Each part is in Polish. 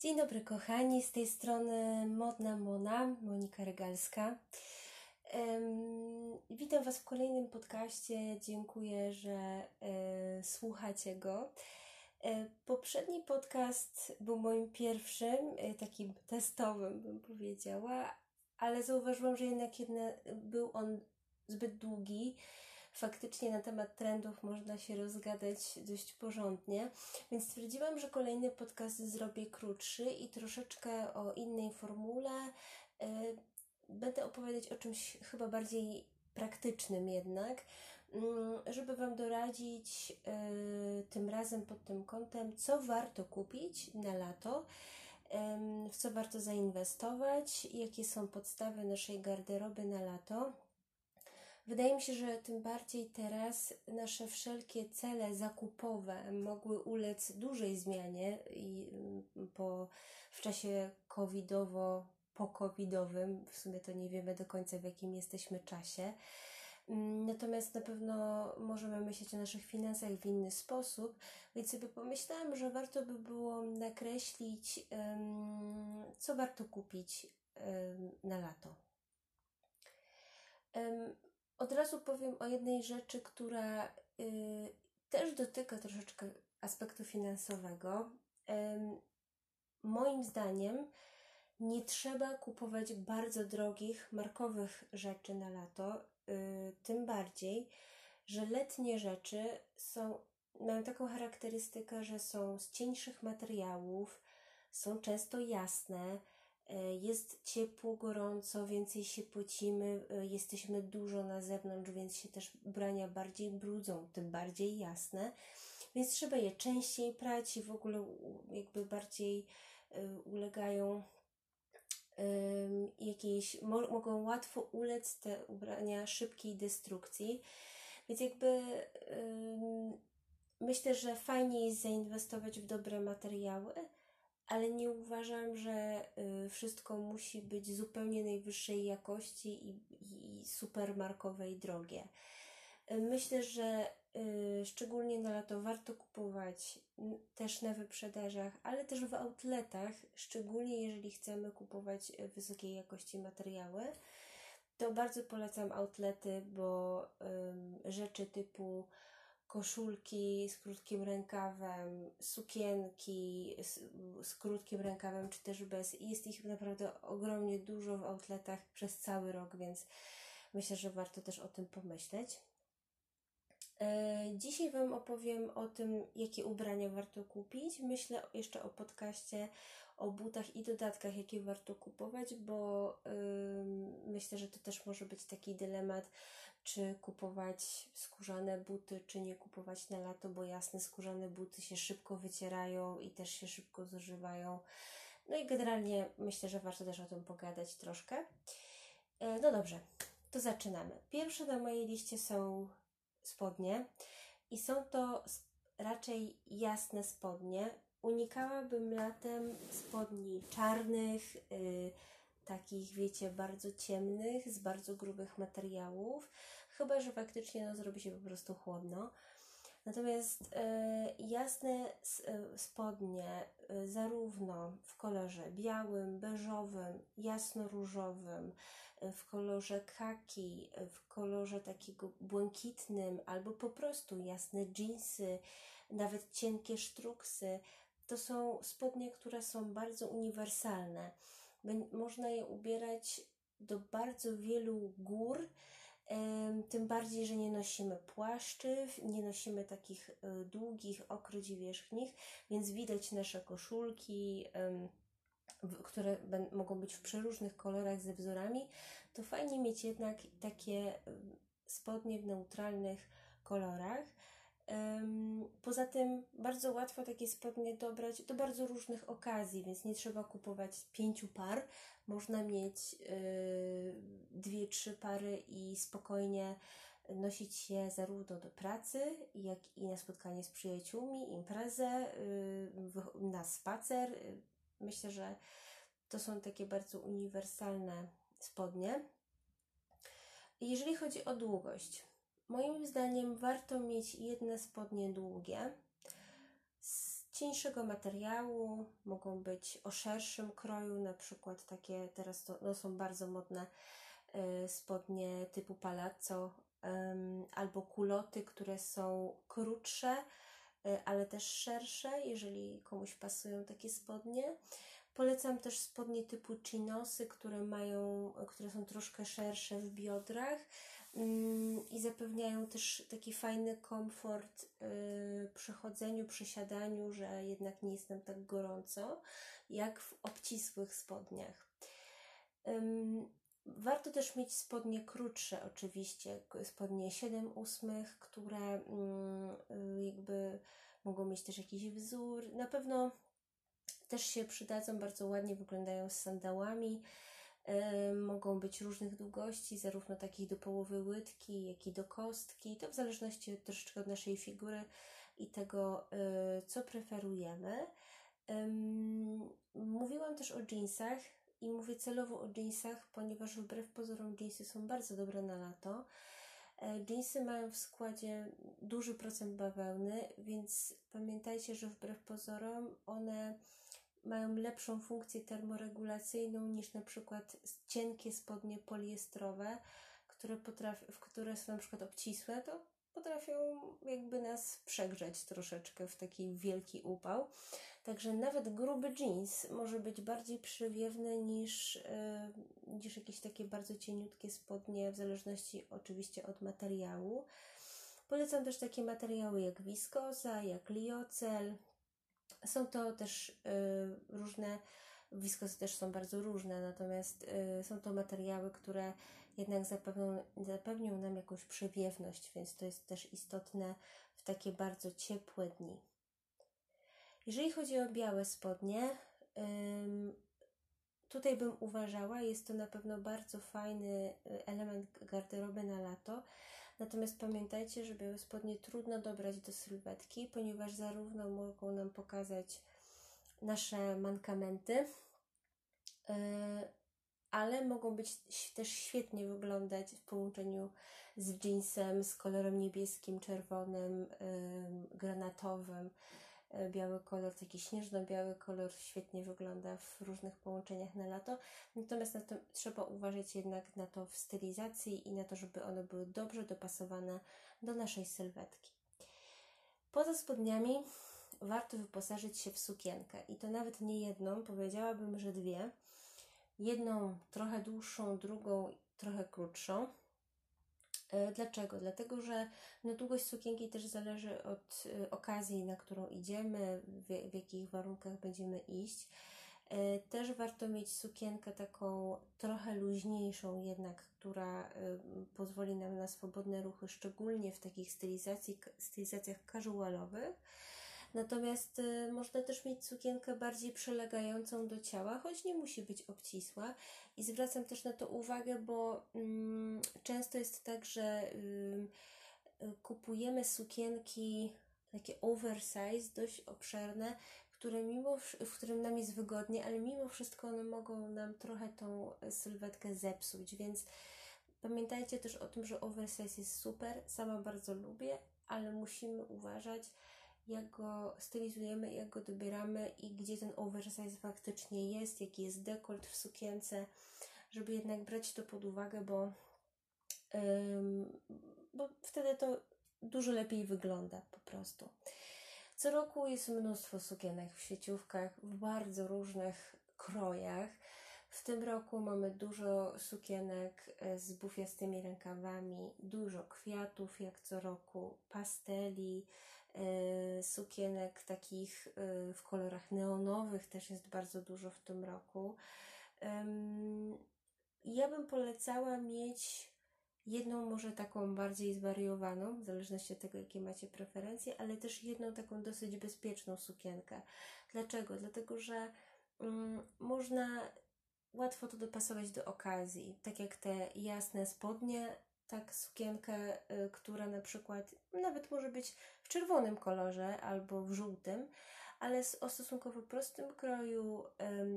Dzień dobry kochani, z tej strony Modna Mona, Monika Regalska. Witam Was w kolejnym podcaście, dziękuję, że e, słuchacie go. E, poprzedni podcast był moim pierwszym, e, takim testowym bym powiedziała, ale zauważyłam, że jednak jedna, był on zbyt długi faktycznie na temat trendów można się rozgadać dość porządnie, więc stwierdziłam, że kolejny podcast zrobię krótszy i troszeczkę o innej formule. Y, będę opowiadać o czymś chyba bardziej praktycznym jednak, mm, żeby Wam doradzić y, tym razem pod tym kątem, co warto kupić na lato, w co warto zainwestować, jakie są podstawy naszej garderoby na lato Wydaje mi się, że tym bardziej teraz nasze wszelkie cele zakupowe mogły ulec dużej zmianie i mm, po, w czasie covidowo, po-covidowym, w sumie to nie wiemy do końca w jakim jesteśmy czasie. Mm, natomiast na pewno możemy myśleć o naszych finansach w inny sposób, więc sobie pomyślałam, że warto by było nakreślić, co warto kupić na lato. Od razu powiem o jednej rzeczy, która y, też dotyka troszeczkę aspektu finansowego. moim zdaniem nie trzeba kupować bardzo drogich, markowych rzeczy na lato, y, tym bardziej, że letnie rzeczy są, mają taką charakterystykę, że są z cieńszych materiałów, są często jasne, jest ciepło, gorąco, więcej się pocimy, e, jesteśmy dużo na zewnątrz, więc się też ubrania bardziej brudzą, tym bardziej jasne. Więc trzeba je częściej prać i w ogóle jakby bardziej e, ulegają jakiejś, mogą łatwo ulec te ubrania szybkiej destrukcji. Więc jakby myślę, że fajnie jest zainwestować w dobre materiały, ale nie uważam, że y, wszystko musi być zupełnie najwyższej jakości i, i supermarkowe i drogie. Y, myślę, że y, szczególnie na lato warto kupować też na wyprzedażach, ale też w outletach, szczególnie jeżeli chcemy kupować wysokiej jakości materiały. To bardzo polecam outlety, bo rzeczy typu koszulki z krótkim rękawem, sukienki z, z, krótkim rękawem, czy też bez. Jest ich naprawdę ogromnie dużo w outletach przez cały rok, więc myślę, że warto też o tym pomyśleć. E, dzisiaj Wam opowiem o tym, jakie ubrania warto kupić. Myślę jeszcze o podcaście o butach i dodatkach, jakie warto kupować, bo yy, myślę, że to też może być taki dylemat, czy kupować skórzane buty, czy nie kupować na lato, bo jasne, skórzane buty się szybko wycierają i też się szybko zużywają. No i generalnie myślę, że warto też o tym pogadać troszkę. Yy, no dobrze, to zaczynamy. Pierwsze na mojej liście są spodnie i są to raczej jasne spodnie. Unikałabym latem spodni czarnych, yy, takich wiecie, bardzo ciemnych, z bardzo grubych materiałów, chyba że faktycznie no, zrobi się po prostu chłodno. Natomiast e, jasne e, spodnie, e, zarówno w kolorze białym, beżowym, jasno-różowym, w kolorze kaki, w kolorze takiego błękitnym, albo po prostu jasne dżinsy, nawet cienkie sztruksy, to są spodnie, które są bardzo uniwersalne. Można je ubierać do bardzo wielu gór, tym bardziej, że nie nosimy płaszczy, nie nosimy takich e, długich okryć wierzchnich, więc widać nasze koszulki, które mogą być w przeróżnych kolorach ze wzorami. To fajnie mieć jednak takie spodnie w neutralnych kolorach. Poza tym bardzo łatwo takie spodnie dobrać do bardzo różnych okazji, więc nie trzeba kupować pięciu par. Można mieć yy, dwie, trzy pary i spokojnie nosić je zarówno do pracy, jak i na spotkanie z przyjaciółmi, imprezę, yy, na spacer. Myślę, że to są takie bardzo uniwersalne spodnie. Jeżeli chodzi o długość, Moim zdaniem warto mieć jedne spodnie długie, cieńszego materiału, mogą być o szerszym kroju, na przykład takie teraz to no, są bardzo modne y, spodnie typu palazzo albo kuloty, które są krótsze, y, ale też szersze, jeżeli komuś pasują takie spodnie. Polecam też spodnie typu chinosy, które mają, które są troszkę szersze w biodrach i zapewniają też taki fajny komfort y, przy chodzeniu, przy siadaniu, że jednak nie jest nam tak gorąco, jak w obcisłych spodniach. Warto też mieć spodnie krótsze, oczywiście, spodnie 7 ósmych, które mm, y, jakby mogą mieć też jakiś wzór. Na pewno też się przydadzą, bardzo ładnie wyglądają z sandałami. Mogą być różnych długości, zarówno takich do połowy łydki, jak i do kostki. To w zależności troszeczkę od naszej figury i tego, yy, co preferujemy. Mówiłam też o jeansach i mówię celowo o jeansach, ponieważ wbrew pozorom jeansy są bardzo dobre na lato. Jeansy mają w składzie duży procent bawełny, więc pamiętajcie, że wbrew pozorom one mają lepszą funkcję termoregulacyjną niż na przykład cienkie spodnie poliestrowe, które, potrafi, które są na przykład obcisłe, to potrafią jakby nas przegrzać troszeczkę w taki wielki upał. Także nawet gruby jeans może być bardziej przywiewny niż, yy, niż jakieś takie bardzo cieniutkie spodnie, w zależności oczywiście od materiału. Polecam też takie materiały jak wiskoza, jak liocel, są to też y, różne, wiskosy też są bardzo różne, natomiast y, są to materiały, które jednak zapewnią, zapewnią nam jakąś przewiewność, więc to jest też istotne w takie bardzo ciepłe dni. Jeżeli chodzi o białe spodnie, tutaj bym uważała, jest to na pewno bardzo fajny y, element garderoby na lato, Natomiast pamiętajcie, że białe spodnie trudno dobrać do sylwetki, ponieważ zarówno mogą nam pokazać nasze mankamenty, yy, ale mogą być też świetnie wyglądać w połączeniu z jeansem, z kolorem niebieskim, czerwonym, granatowym. E, biały kolor, taki śnieżno-biały kolor świetnie wygląda w różnych połączeniach na lato. Natomiast na to, trzeba uważać jednak na to w stylizacji i na to, żeby one były dobrze dopasowane do naszej sylwetki. Poza spodniami warto wyposażyć się w sukienkę i to nawet nie jedną, powiedziałabym, że dwie. Jedną trochę dłuższą, drugą trochę krótszą. E, dlaczego? Dlatego, że no, długość sukienki też zależy od e, okazji, na którą idziemy, w, w jakich warunkach będziemy iść. E, też warto mieć sukienkę taką trochę luźniejszą, jednak, która pozwoli nam na swobodne ruchy, szczególnie w takich stylizacji, stylizacjach casualowych Natomiast y, można też mieć sukienkę bardziej przylegającą do ciała, choć nie musi być obcisła. I zwracam też na to uwagę, bo mm, często jest tak, że y, kupujemy sukienki takie oversize, dość obszerne, które mimo, w którym nam jest wygodnie, ale mimo wszystko one mogą nam trochę tą sylwetkę zepsuć, więc pamiętajcie też o tym, że oversize jest super, sama bardzo lubię, ale musimy uważać, jak go stylizujemy, jak go dobieramy i gdzie ten oversize faktycznie jest, jaki jest dekolt w sukience, żeby jednak brać to pod uwagę, bo, bo wtedy to dużo lepiej wygląda po prostu. Co roku jest mnóstwo sukienek w sieciówkach w bardzo różnych krojach. W tym roku mamy dużo sukienek e, z bufiastymi rękawami, dużo kwiatów jak co roku, pasteli, sukienek takich e, w kolorach neonowych też jest bardzo dużo w tym roku. Ja bym polecała mieć jedną może taką bardziej zwariowaną, w zależności od tego, jakie macie preferencje, ale też jedną taką dosyć bezpieczną sukienkę. Dlaczego? Dlatego, że um, można łatwo to dopasować do okazji. Tak jak te jasne spodnie tak sukienkę, y, która na przykład nawet może być w czerwonym kolorze albo w żółtym, ale o stosunkowo prostym kroju,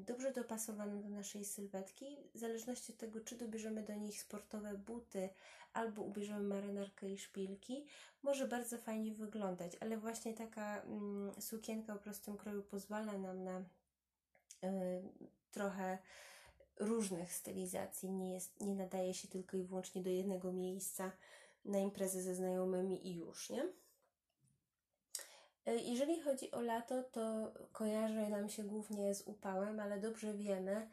dobrze dopasowanym do naszej sylwetki, w zależności od tego, czy dobierzemy do nich sportowe buty albo ubierzemy marynarkę i szpilki, może bardzo fajnie wyglądać, ale właśnie taka mm, sukienka o prostym kroju pozwala nam na trochę różnych stylizacji, nie, jest, nie nadaje się tylko i wyłącznie do jednego miejsca na imprezę ze znajomymi i już, nie? E, jeżeli chodzi o lato, to kojarzy nam się głównie z upałem, ale dobrze wiemy,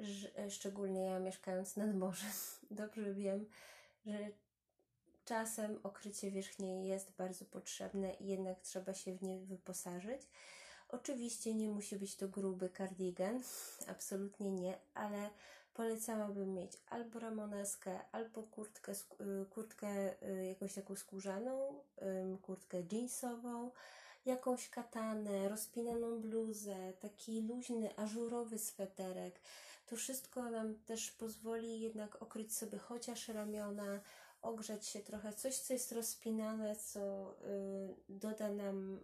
że, e, szczególnie ja mieszkając nad morzem, dobrze wiem, że czasem okrycie wierzchnie jest bardzo potrzebne i jednak trzeba się w nie wyposażyć. Oczywiście nie musi być to gruby kardigan, absolutnie nie, ale polecałabym mieć albo ramoneskę, albo kurtkę, y, kurtkę y, jakąś taką skórzaną, kurtkę jeansową, jakąś katanę, rozpinaną bluzę, taki luźny, ażurowy sweterek. To wszystko nam też pozwoli jednak okryć sobie chociaż ramiona, ogrzać się trochę, coś, co jest rozpinane, co y, doda nam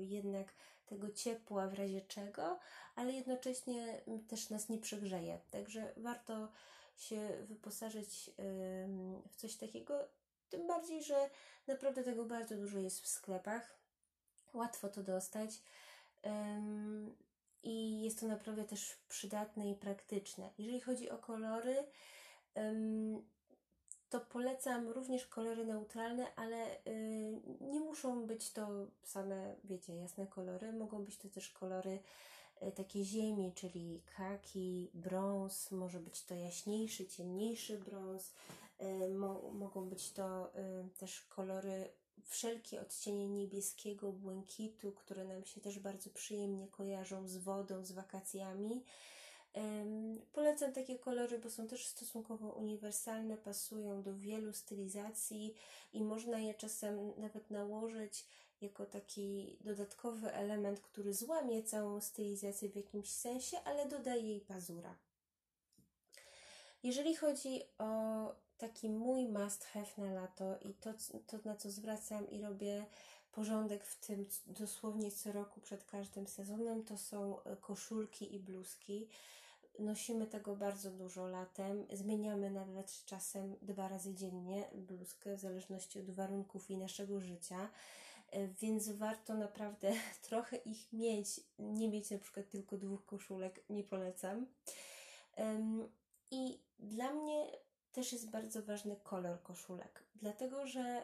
jednak tego ciepła w razie czego, ale jednocześnie mm, też nas nie przegrzeje. Także warto się wyposażyć w coś takiego, tym bardziej, że naprawdę tego bardzo dużo jest w sklepach. Łatwo to dostać. I jest to naprawdę też przydatne i praktyczne. Jeżeli chodzi o kolory, to polecam również kolory neutralne, ale y, muszą być to same, wiecie, jasne kolory. Mogą być to też kolory y, takie ziemi, czyli kaki, brąz, może być to jaśniejszy, ciemniejszy brąz. Mo mogą być to też kolory wszelkie odcienie niebieskiego, błękitu, które nam się też bardzo przyjemnie kojarzą z wodą, z wakacjami. Polecam takie kolory, bo są też stosunkowo uniwersalne, pasują do wielu stylizacji i można je czasem nawet nałożyć jako taki dodatkowy element, który złamie całą stylizację w jakimś sensie, ale dodaje jej pazura. Jeżeli chodzi o taki mój must have na lato i to, to na co zwracam i robię porządek w tym dosłownie co roku przed każdym sezonem, to są koszulki i bluzki. Nosimy tego bardzo dużo latem. Zmieniamy nawet czasem dwa razy dziennie bluzkę, w zależności od warunków i naszego życia. E, więc warto naprawdę trochę ich mieć. Nie mieć na przykład tylko dwóch koszulek, nie polecam. I dla mnie też jest bardzo ważny kolor koszulek, dlatego że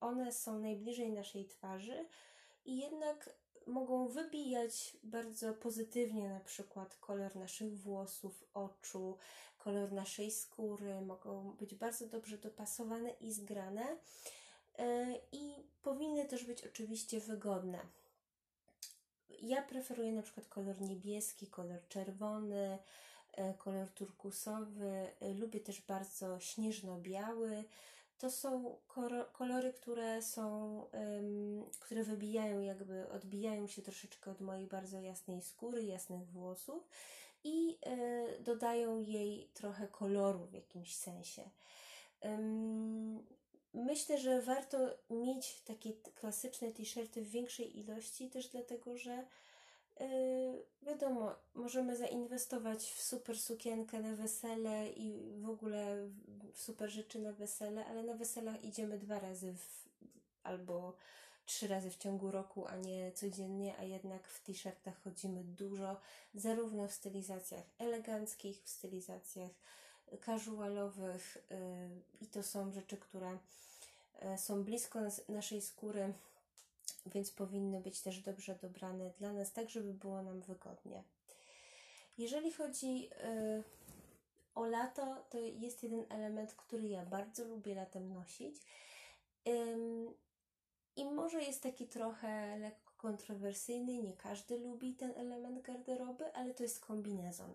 one są najbliżej naszej twarzy i jednak mogą wybijać bardzo pozytywnie na przykład kolor naszych włosów, oczu, kolor naszej skóry, mogą być bardzo dobrze dopasowane i zgrane e, i powinny też być oczywiście wygodne. Ja preferuję na przykład kolor niebieski, kolor czerwony, e, kolor turkusowy, e, lubię też bardzo śnieżno-biały, to są kolory, które są, które wybijają, jakby odbijają się troszeczkę od mojej bardzo jasnej skóry, jasnych włosów i y, dodają jej trochę koloru w jakimś sensie. Myślę, że warto mieć takie klasyczne t-shirty w większej ilości, też dlatego, że Yy, wiadomo, możemy zainwestować w super sukienkę na wesele i w ogóle super rzeczy na wesele, ale na weselach idziemy dwa razy w, albo trzy razy w ciągu roku, a nie codziennie, a jednak w t-shirtach chodzimy dużo, zarówno w stylizacjach eleganckich, w stylizacjach casualowych yy, i to są rzeczy, które yy, są blisko nas, naszej skóry więc powinny być też dobrze dobrane dla nas, tak żeby było nam wygodnie. Jeżeli chodzi y, o lato, to jest jeden element, który ja bardzo lubię latem nosić. I może jest taki trochę lekko kontrowersyjny, nie każdy lubi ten element garderoby, ale to jest kombinezon.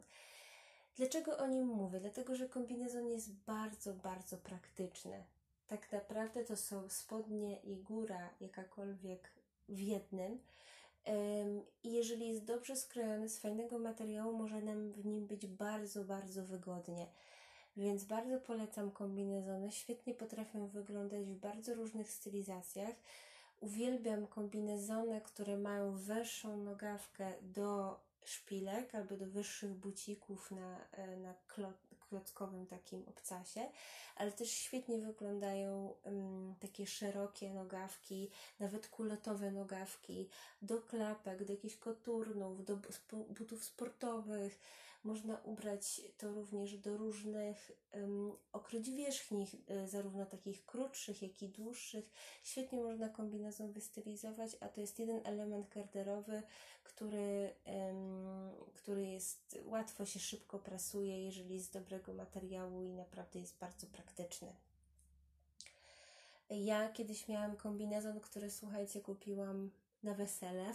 Dlaczego o nim mówię? Dlatego, że kombinezon jest bardzo, bardzo praktyczny. Tak naprawdę to są spodnie i góra, jakakolwiek w jednym. I jeżeli jest dobrze skrojony z fajnego materiału, może nam w nim być bardzo, bardzo wygodnie. Więc bardzo polecam kombinezony. Świetnie potrafią wyglądać w bardzo różnych stylizacjach. Uwielbiam kombinezony, które mają wyższą nogawkę do szpilek albo do wyższych bucików na, e, na klockowym takim obcasie, ale też świetnie wyglądają um, takie szerokie nogawki, nawet kulotowe nogawki, do klapek, do jakichś koturnów, do butów sportowych, można ubrać to również do różnych um, okryć wierzchni, e, zarówno takich krótszych, jak i dłuższych. Świetnie można kombinezon wystylizować, a to jest jeden element garderoby, który, um, który jest łatwo się szybko prasuje, jeżeli jest dobrego materiału i naprawdę jest bardzo praktyczny. Ja kiedyś miałam kombinezon, który słuchajcie, kupiłam na wesele.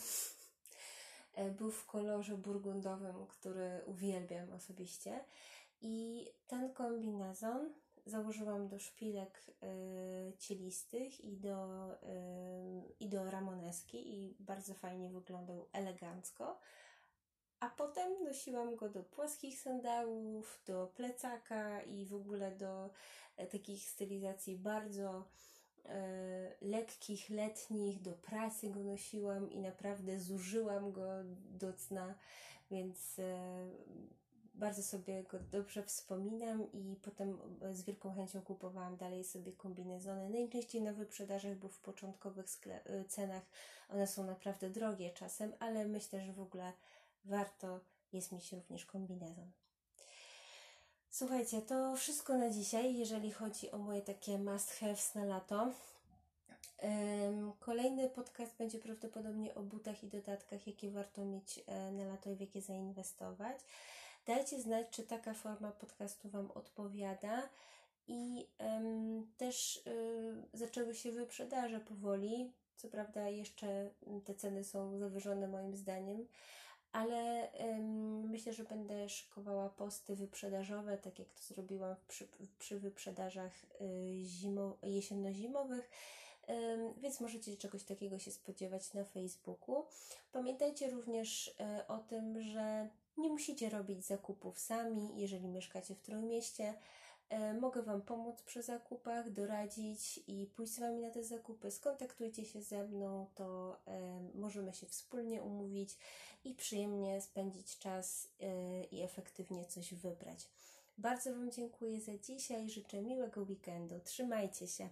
E, był w kolorze burgundowym, który uwielbiam osobiście. I ten kombinezon założyłam do szpilek y, cielistych i do, y, i do ramoneski i bardzo fajnie wyglądał elegancko. A potem nosiłam go do płaskich sandałów, do plecaka i w ogóle do takich stylizacji bardzo lekkich, letnich, do pracy go nosiłam i naprawdę zużyłam go do cna, więc e, bardzo sobie go dobrze wspominam i potem z wielką chęcią kupowałam dalej sobie kombinezony. Najczęściej na wyprzedażach, bo w początkowych e, cenach one są naprawdę drogie czasem, ale myślę, że w ogóle warto jest mieć również kombinezon. Słuchajcie, to wszystko na dzisiaj, jeżeli chodzi o moje takie must haves na lato. Kolejny podcast będzie prawdopodobnie o butach i dodatkach, jakie warto mieć e, na lato i w jakie zainwestować. Dajcie znać, czy taka forma podcastu Wam odpowiada. I um, też y, zaczęły się wyprzedaże powoli. Co prawda, jeszcze te ceny są zawyżone moim zdaniem, ale myślę, że będę szykowała posty wyprzedażowe, tak jak to zrobiłam przy, przy wyprzedażach y, zimo, jesienno-zimowych. więc możecie czegoś takiego się spodziewać na Facebooku. Pamiętajcie również y, o tym, że nie musicie robić zakupów sami, jeżeli mieszkacie w Trójmieście. E, mogę Wam pomóc przy zakupach, doradzić i pójść z Wami na te zakupy. Skontaktujcie się ze mną, to e, możemy się wspólnie umówić i przyjemnie spędzić czas e, i efektywnie coś wybrać. Bardzo Wam dziękuję za dzisiaj. Życzę miłego weekendu. Trzymajcie się.